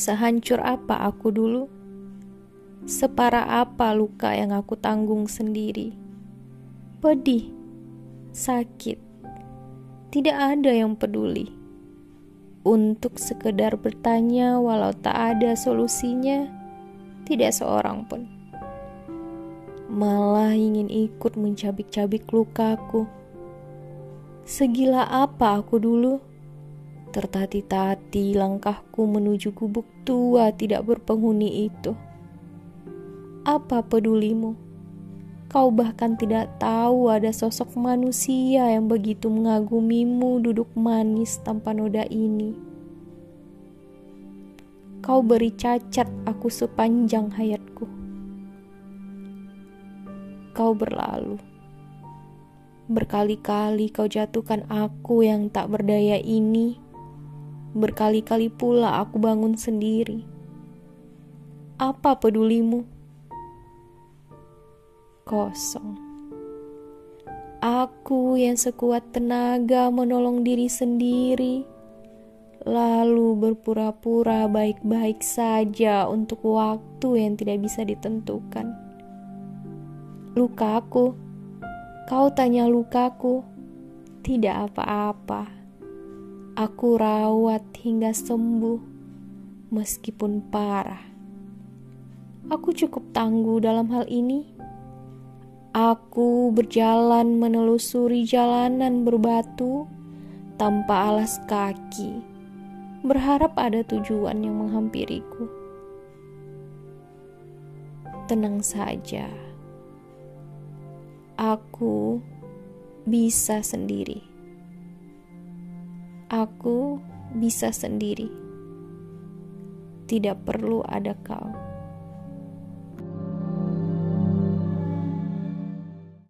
Sehancur apa aku dulu? Separah apa luka yang aku tanggung sendiri? Pedih, sakit, tidak ada yang peduli. Untuk sekedar bertanya, walau tak ada solusinya, tidak seorang pun. Malah ingin ikut mencabik-cabik lukaku. Segila apa aku dulu? Tertati-tati langkahku menuju gubuk tua tidak berpenghuni itu. Apa pedulimu? Kau bahkan tidak tahu ada sosok manusia yang begitu mengagumimu duduk manis tanpa noda ini. Kau beri cacat aku sepanjang hayatku. Kau berlalu. Berkali-kali kau jatuhkan aku yang tak berdaya ini Berkali-kali pula aku bangun sendiri. Apa pedulimu? Kosong. Aku yang sekuat tenaga menolong diri sendiri, lalu berpura-pura baik-baik saja untuk waktu yang tidak bisa ditentukan. Lukaku, kau tanya lukaku, tidak apa-apa Aku rawat hingga sembuh, meskipun parah. Aku cukup tangguh dalam hal ini. Aku berjalan menelusuri jalanan berbatu tanpa alas kaki, berharap ada tujuan yang menghampiriku. Tenang saja, aku bisa sendiri. Aku bisa sendiri. Tidak perlu ada kau.